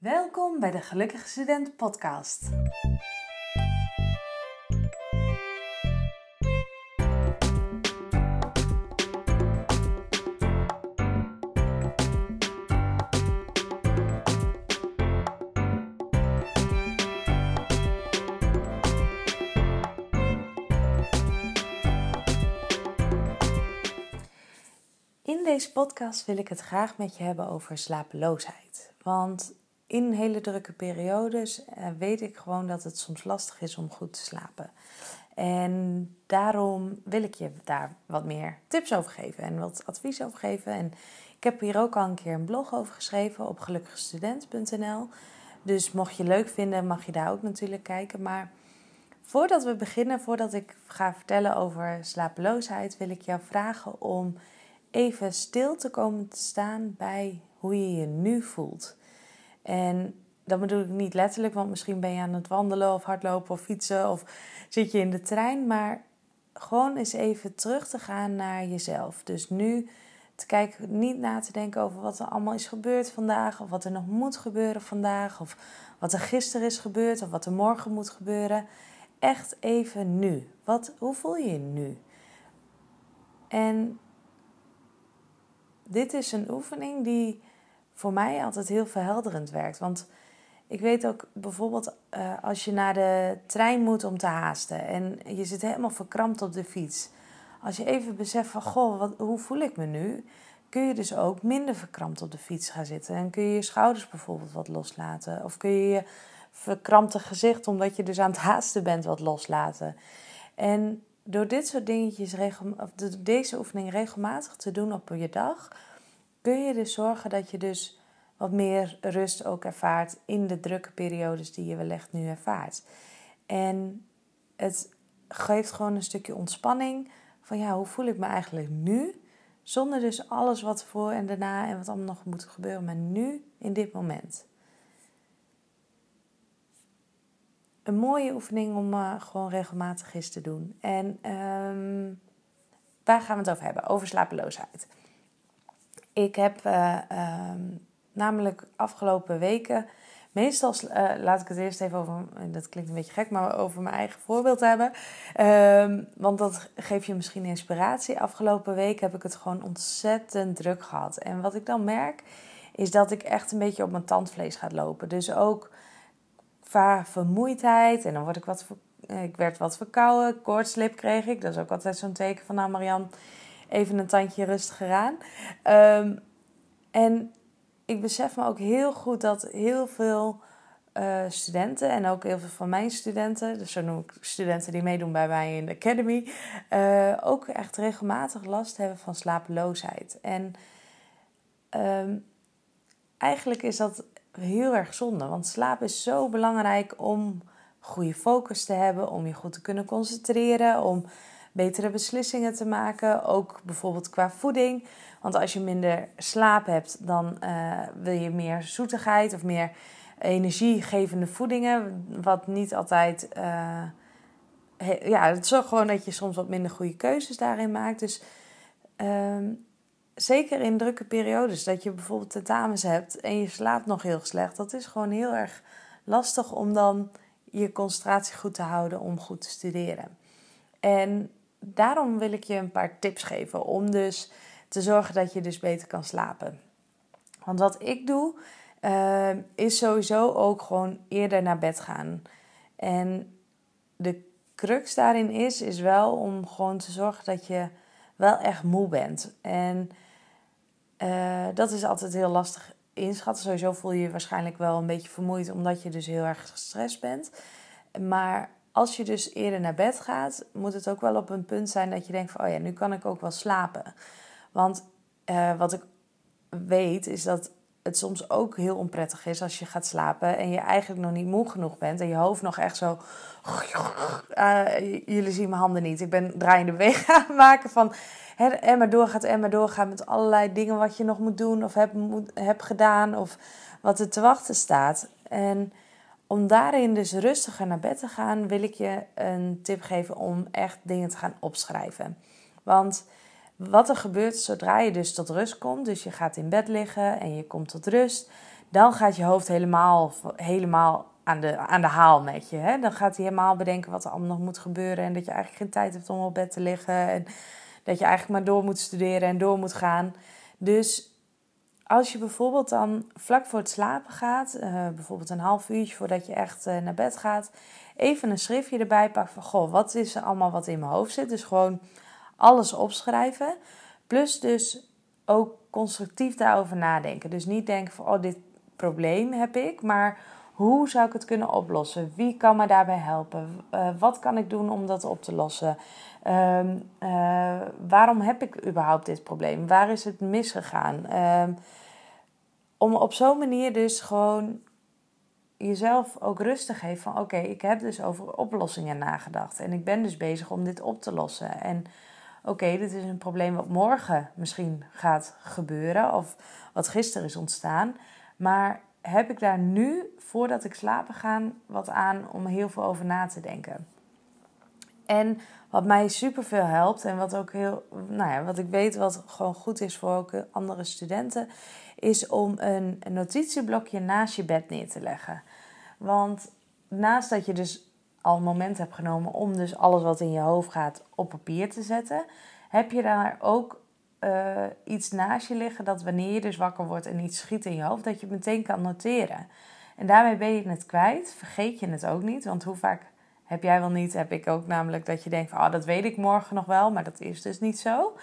Welkom bij de Gelukkige Student Podcast. In deze podcast wil ik het graag met je hebben over slapeloosheid. Want in hele drukke periodes uh, weet ik gewoon dat het soms lastig is om goed te slapen. En daarom wil ik je daar wat meer tips over geven en wat advies over geven. En ik heb hier ook al een keer een blog over geschreven op gelukkigstudent.nl. Dus mocht je leuk vinden, mag je daar ook natuurlijk kijken. Maar voordat we beginnen, voordat ik ga vertellen over slapeloosheid, wil ik jou vragen om even stil te komen te staan bij hoe je je nu voelt. En dat bedoel ik niet letterlijk, want misschien ben je aan het wandelen of hardlopen of fietsen of zit je in de trein. Maar gewoon eens even terug te gaan naar jezelf. Dus nu te kijken, niet na te denken over wat er allemaal is gebeurd vandaag. Of wat er nog moet gebeuren vandaag. Of wat er gisteren is gebeurd. Of wat er morgen moet gebeuren. Echt even nu. Wat, hoe voel je je nu? En dit is een oefening die voor mij altijd heel verhelderend werkt. Want ik weet ook bijvoorbeeld uh, als je naar de trein moet om te haasten en je zit helemaal verkrampt op de fiets. Als je even beseft van, goh, wat, hoe voel ik me nu? Kun je dus ook minder verkrampt op de fiets gaan zitten. En kun je je schouders bijvoorbeeld wat loslaten. Of kun je je verkrampte gezicht, omdat je dus aan het haasten bent, wat loslaten. En door dit soort dingetjes, of deze oefening regelmatig te doen op je dag kun je dus zorgen dat je dus wat meer rust ook ervaart in de drukke periodes die je wellicht nu ervaart. En het geeft gewoon een stukje ontspanning van ja, hoe voel ik me eigenlijk nu? Zonder dus alles wat voor en daarna en wat allemaal nog moet gebeuren, maar nu in dit moment. Een mooie oefening om uh, gewoon regelmatig eens te doen. En um, waar gaan we het over hebben? Over slapeloosheid. Ik heb uh, um, namelijk afgelopen weken, meestal uh, laat ik het eerst even over, dat klinkt een beetje gek, maar over mijn eigen voorbeeld hebben. Um, want dat geeft je misschien inspiratie. Afgelopen week heb ik het gewoon ontzettend druk gehad. En wat ik dan merk, is dat ik echt een beetje op mijn tandvlees ga lopen. Dus ook vaak vermoeidheid en dan word ik wat, ik werd wat verkouden, koortslip kreeg ik. Dat is ook altijd zo'n teken van, nou Marian, even een tandje rustiger aan. Um, en ik besef me ook heel goed dat heel veel uh, studenten en ook heel veel van mijn studenten, dus zo noem ik studenten die meedoen bij mij in de academy, uh, ook echt regelmatig last hebben van slapeloosheid. En um, eigenlijk is dat heel erg zonde, want slaap is zo belangrijk om goede focus te hebben, om je goed te kunnen concentreren, om betere beslissingen te maken. Ook bijvoorbeeld qua voeding. Want als je minder slaap hebt, dan uh, wil je meer zoetigheid of meer energiegevende voedingen. Wat niet altijd. Uh, ja, het zorgt gewoon dat je soms wat minder goede keuzes daarin maakt. Dus uh, zeker in drukke periodes, dat je bijvoorbeeld tentamens hebt en je slaapt nog heel slecht, dat is gewoon heel erg lastig om dan je concentratie goed te houden om goed te studeren. En daarom wil ik je een paar tips geven om dus te zorgen dat je dus beter kan slapen. Want wat ik doe, uh, is sowieso ook gewoon eerder naar bed gaan. En de crux daarin is, is wel om gewoon te zorgen dat je wel echt moe bent. En uh, dat is altijd heel lastig inschatten. Sowieso voel je je waarschijnlijk wel een beetje vermoeid, omdat je dus heel erg gestrest bent. Maar als je dus eerder naar bed gaat, moet het ook wel op een punt zijn dat je denkt van, oh ja, nu kan ik ook wel slapen. Want uh, wat ik weet is dat het soms ook heel onprettig is als je gaat slapen en je eigenlijk nog niet moe genoeg bent en je hoofd nog echt zo. Uh, jullie zien mijn handen niet. Ik ben draaiende bewegingen aan het maken van en maar doorgaat en maar doorgaat met allerlei dingen wat je nog moet doen of hebt, hebt gedaan of wat er te wachten staat. En om daarin dus rustiger naar bed te gaan, wil ik je een tip geven om echt dingen te gaan opschrijven. Want wat er gebeurt zodra je dus tot rust komt, dus je gaat in bed liggen en je komt tot rust, dan gaat je hoofd helemaal, helemaal aan, de, aan de haal met je. Hè? Dan gaat hij helemaal bedenken wat er allemaal nog moet gebeuren. En dat je eigenlijk geen tijd hebt om op bed te liggen. En dat je eigenlijk maar door moet studeren en door moet gaan. Dus als je bijvoorbeeld dan vlak voor het slapen gaat, uh, bijvoorbeeld een half uurtje voordat je echt uh, naar bed gaat, even een schriftje erbij pakt van goh, wat is er allemaal wat in mijn hoofd zit. Dus gewoon alles opschrijven. Plus dus ook constructief daarover nadenken. Dus niet denken van oh, dit probleem heb ik, maar hoe zou ik het kunnen oplossen? Wie kan me daarbij helpen? Uh, wat kan ik doen om dat op te lossen? Uh, uh, waarom heb ik überhaupt dit probleem? Waar is het misgegaan? Ehm, om op zo'n manier dus gewoon jezelf ook rustig geven van oké, ik heb dus over oplossingen nagedacht en ik ben dus bezig om dit op te lossen. En oké, dit is een probleem wat morgen misschien gaat gebeuren of wat gisteren is ontstaan, maar heb ik daar nu, voordat ik slapen ga, wat aan om heel veel over na te denken. En wat mij super veel helpt en wat ook heel, nou ja, wat ik weet wat gewoon goed is voor ook andere studenten, is om een, een notitieblokje naast je bed neer te leggen. Want naast dat je dus al een moment hebt genomen om dus alles wat in je hoofd gaat op papier te zetten, heb je daar ook uh, iets naast je liggen dat wanneer je dus wakker wordt en iets schiet in je hoofd, dat je het meteen kan noteren. En daarmee ben je het kwijt, vergeet je het ook niet, want hoe vaak heb jij wel niet, heb ik ook namelijk dat je denkt van, oh, dat weet ik morgen nog wel, maar dat is dus niet zo.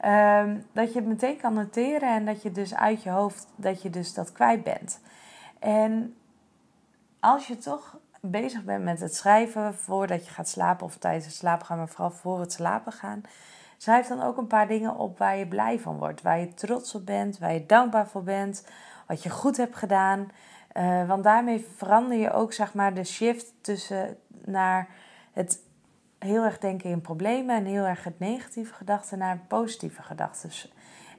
Ehm, dat je het meteen kan noteren en dat je dus uit je hoofd, dat je dus dat kwijt bent. En als je toch bezig bent met het schrijven voordat je gaat slapen of tijdens het slapen gaan, maar vooral voor het slapen gaan, schrijf dan ook een paar dingen op waar je blij van wordt, waar je trots op bent, waar je dankbaar voor bent, wat je goed hebt gedaan. Uh, want daarmee verander je ook zeg maar de shift tussen naar het heel erg denken in problemen en heel erg het negatieve gedachten naar positieve gedachten.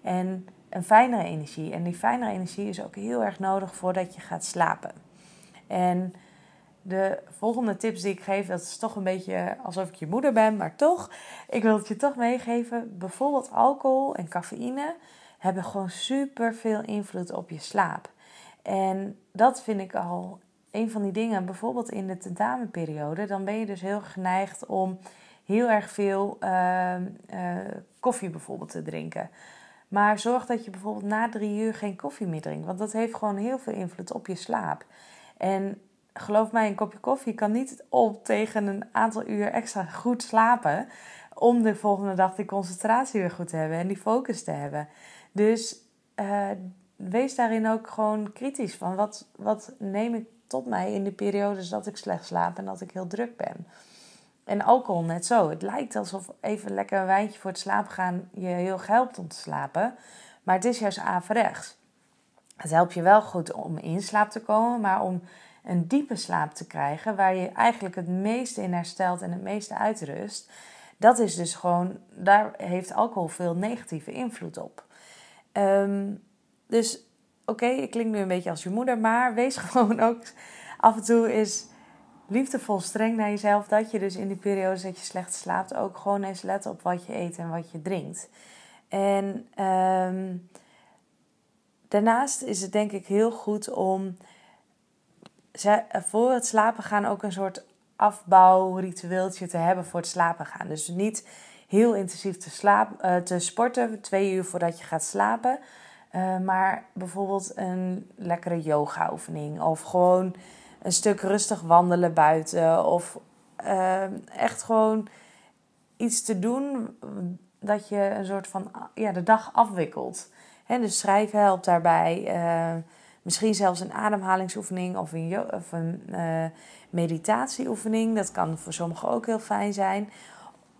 En een fijnere energie. En die fijnere energie is ook heel erg nodig voordat je gaat slapen. En de volgende tips die ik geef, dat is toch een beetje alsof ik je moeder ben, maar toch, ik wil het je toch meegeven. Bijvoorbeeld alcohol en cafeïne hebben gewoon super veel invloed op je slaap. En dat vind ik al een van die dingen, bijvoorbeeld in de tentamenperiode, dan ben je dus heel geneigd om heel erg veel uh, uh, koffie bijvoorbeeld te drinken. Maar zorg dat je bijvoorbeeld na drie uur geen koffie meer drinkt, want dat heeft gewoon heel veel invloed op je slaap. En geloof mij, een kopje koffie kan niet op tegen een aantal uur extra goed slapen. Om de volgende dag die concentratie weer goed te hebben en die focus te hebben. Dus uh, wees daarin ook gewoon kritisch van wat, wat neem ik tot mij in de periodes dat ik slecht slaap en dat ik heel druk ben. En alcohol net zo. Het lijkt alsof even lekker een wijntje voor het slapen gaan je heel helpt om te slapen. Maar het is juist averechts. Het helpt je wel goed om in slaap te komen, maar om een diepe slaap te krijgen, waar je eigenlijk het meeste in herstelt en het meeste uitrust, dat is dus gewoon, daar heeft alcohol veel negatieve invloed op. Um, dus oké, ik klink nu een beetje als je moeder, maar wees gewoon ook af en toe is liefdevol streng naar jezelf. Dat je dus in die periodes dat je slecht slaapt ook gewoon eens let op wat je eet en wat je drinkt. En ehm, daarnaast is het denk ik heel goed om voor het slapen gaan ook een soort afbouwritueeltje te hebben voor het slapen gaan. Dus niet heel intensief te, uh, te sporten, twee uur voordat je gaat slapen. Uh, maar bijvoorbeeld een lekkere yoga-oefening. Of gewoon een stuk rustig wandelen buiten. Of echt gewoon iets te doen dat je een soort van ja, de dag afwikkelt. He, dus schrijven helpt daarbij. Misschien zelfs een ademhalingsoefening of een, of een meditatieoefening. Dat kan voor sommigen ook heel fijn zijn.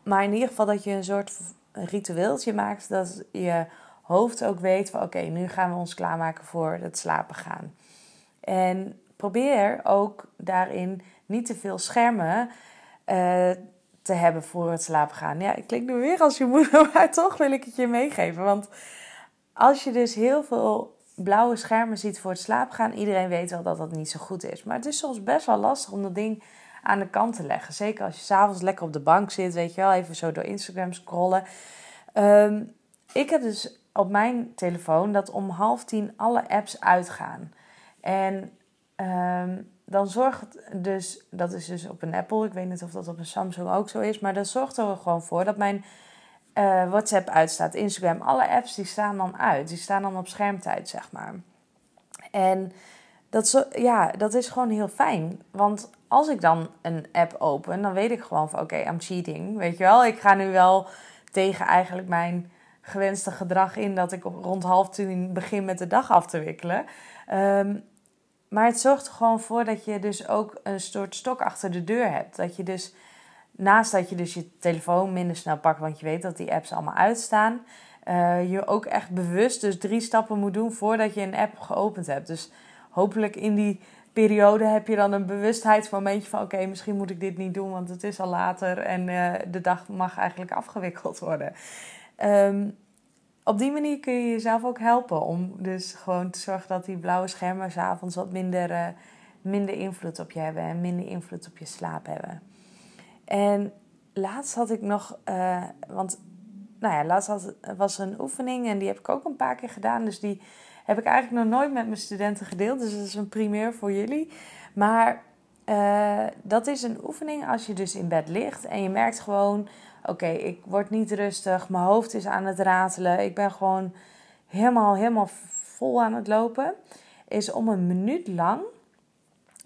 Maar in ieder geval dat je een soort ritueeltje maakt dat je hoofd ook weet van oké, nu gaan we ons klaarmaken voor het slapen gaan. En probeer ook daarin niet te veel schermen uh, te hebben voor het slapen gaan. Ja, ik klink nu weer als je moeder, maar toch wil ik het je meegeven. Want als je dus heel veel blauwe schermen ziet voor het slapen gaan, iedereen weet wel dat dat niet zo goed is. Maar het is soms best wel lastig om dat ding aan de kant te leggen. Zeker als je s'avonds lekker op de bank zit, weet je wel, even zo door Instagram scrollen. Um, ik heb dus op mijn telefoon dat om half tien alle apps uitgaan. En ehm, dan zorgt dus, dat is dus op een Apple, ik weet niet of dat op een Samsung ook zo is, maar dat zorgt er gewoon voor dat mijn uh, WhatsApp uitstaat, Instagram, alle apps die staan dan uit. Die staan dan op schermtijd, zeg maar. En dat, zo, ja, dat is gewoon heel fijn. Want als ik dan een app open, dan weet ik gewoon van oké, I'm cheating. Weet je wel, ik ga nu wel tegen eigenlijk mijn gewenste gedrag in dat ik rond half tien begin met de dag af te wikkelen. Ehm, maar het zorgt er gewoon voor dat je dus ook een soort stok achter de deur hebt. Dat je dus naast dat je dus je telefoon minder snel pakt, want je weet dat die apps allemaal uitstaan, uh, je ook echt bewust dus drie stappen moet doen voordat je een app geopend hebt. Dus hopelijk in die periode heb je dan een bewustheidsmomentje van oké, misschien moet ik dit niet doen, want het is al later en uh, de dag mag eigenlijk afgewikkeld worden. Um, op die manier kun je jezelf ook helpen om dus gewoon te zorgen dat die blauwe schermen s'avonds wat minder, uh, minder invloed op je hebben en minder invloed op je slaap hebben. En laatst had ik nog, uh, want nou ja, laatst was er een oefening en die heb ik ook een paar keer gedaan. Dus die heb ik eigenlijk nog nooit met mijn studenten gedeeld. Dus dat is een primeur voor jullie. Maar uh, dat is een oefening als je dus in bed ligt en je merkt gewoon: oké, ik word niet rustig, mijn hoofd is aan het ratelen, ik ben gewoon helemaal, helemaal vol aan het lopen. Is om een minuut lang,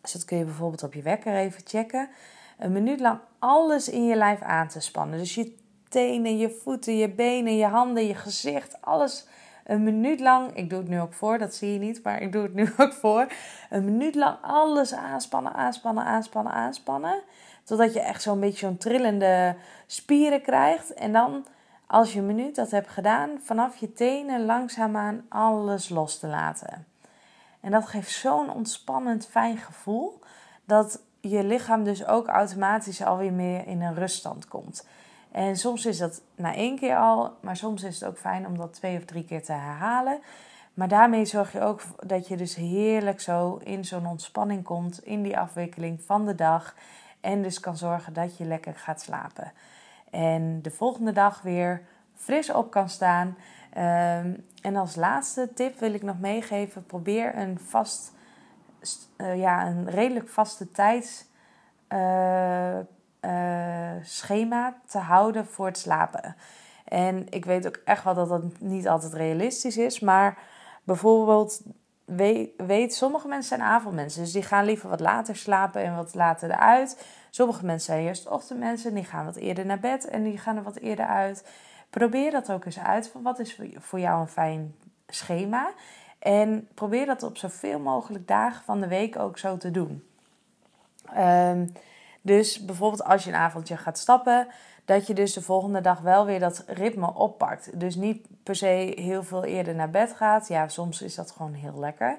dus dat kun je bijvoorbeeld op je wekker even checken een minuut lang alles in je lijf aan te spannen. Dus je tenen, je voeten, je benen, je handen, je gezicht, alles een minuut lang. Ik doe het nu ook voor, dat zie je niet, maar ik doe het nu ook voor. Een minuut lang alles aanspannen, aanspannen, aanspannen, aanspannen. Totdat je echt zo'n beetje zo'n trillende spieren krijgt. En dan, als je een minuut dat hebt gedaan, vanaf je tenen langzaamaan alles los te laten. En dat geeft zo'n ontspannend fijn gevoel. Dat je lichaam dus ook automatisch alweer meer in een ruststand komt. En soms is dat na één keer al, maar soms is het ook fijn om dat twee of drie keer te herhalen. Maar daarmee zorg je ook dat je dus heerlijk zo in zo'n ontspanning komt in die afwikkeling van de dag. En dus kan zorgen dat je lekker gaat slapen. En de volgende dag weer fris op kan staan. Ehm, en als laatste tip wil ik nog meegeven: probeer een vast uh, ja, een redelijk vaste tijdsschema uh, te houden voor het slapen. En ik weet ook echt wel dat dat niet altijd realistisch is, maar bijvoorbeeld weet, weet sommige mensen zijn avondmensen, dus die gaan liever wat later slapen en wat later eruit. Sommige mensen zijn eerst ochtendmensen, die gaan wat eerder naar bed en die gaan er wat eerder uit. Probeer dat ook eens uit. Van wat is voor jou een fijn schema? En probeer dat op zoveel mogelijk dagen van de week ook zo te doen. Um, dus bijvoorbeeld als je een avondje gaat stappen, dat je dus de volgende dag wel weer dat ritme oppakt. Dus niet per se heel veel eerder naar bed gaat. Ja, soms is dat gewoon heel lekker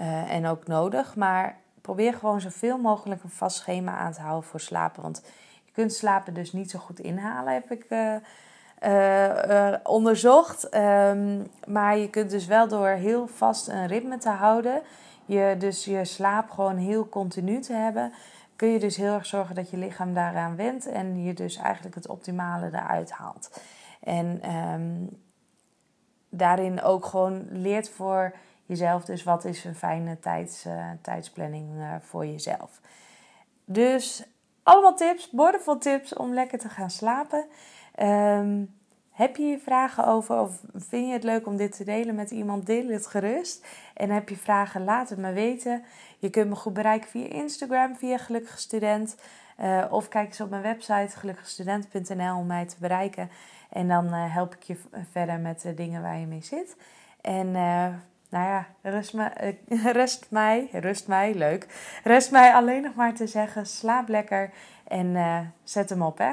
uh, en ook nodig. Maar probeer gewoon zoveel mogelijk een vast schema aan te houden voor slapen. Want je kunt slapen dus niet zo goed inhalen, heb ik uh, uh, onderzocht. Um, maar je kunt dus wel door heel vast een ritme te houden, je dus je slaap gewoon heel continu te hebben, kun je dus heel erg zorgen dat je lichaam daaraan wendt en je dus eigenlijk het optimale eruit haalt. En um, daarin ook gewoon leert voor jezelf dus wat is een fijne tijds, uh, tijdsplanning voor jezelf. Dus allemaal tips, boordevol tips om lekker te gaan slapen. Um, heb je hier vragen over of vind je het leuk om dit te delen met iemand? Deel het gerust. En heb je vragen, laat het me weten. Je kunt me goed bereiken via Instagram, via Gelukkige Student. Uh, of kijk eens op mijn website gelukkigstudent.nl om mij te bereiken. En dan uh, help ik je verder met de dingen waar je mee zit. En uh, nou ja, rust, me, rest mij, rust mij, leuk. Rest mij alleen nog maar te zeggen, slaap lekker en zet hem op hè.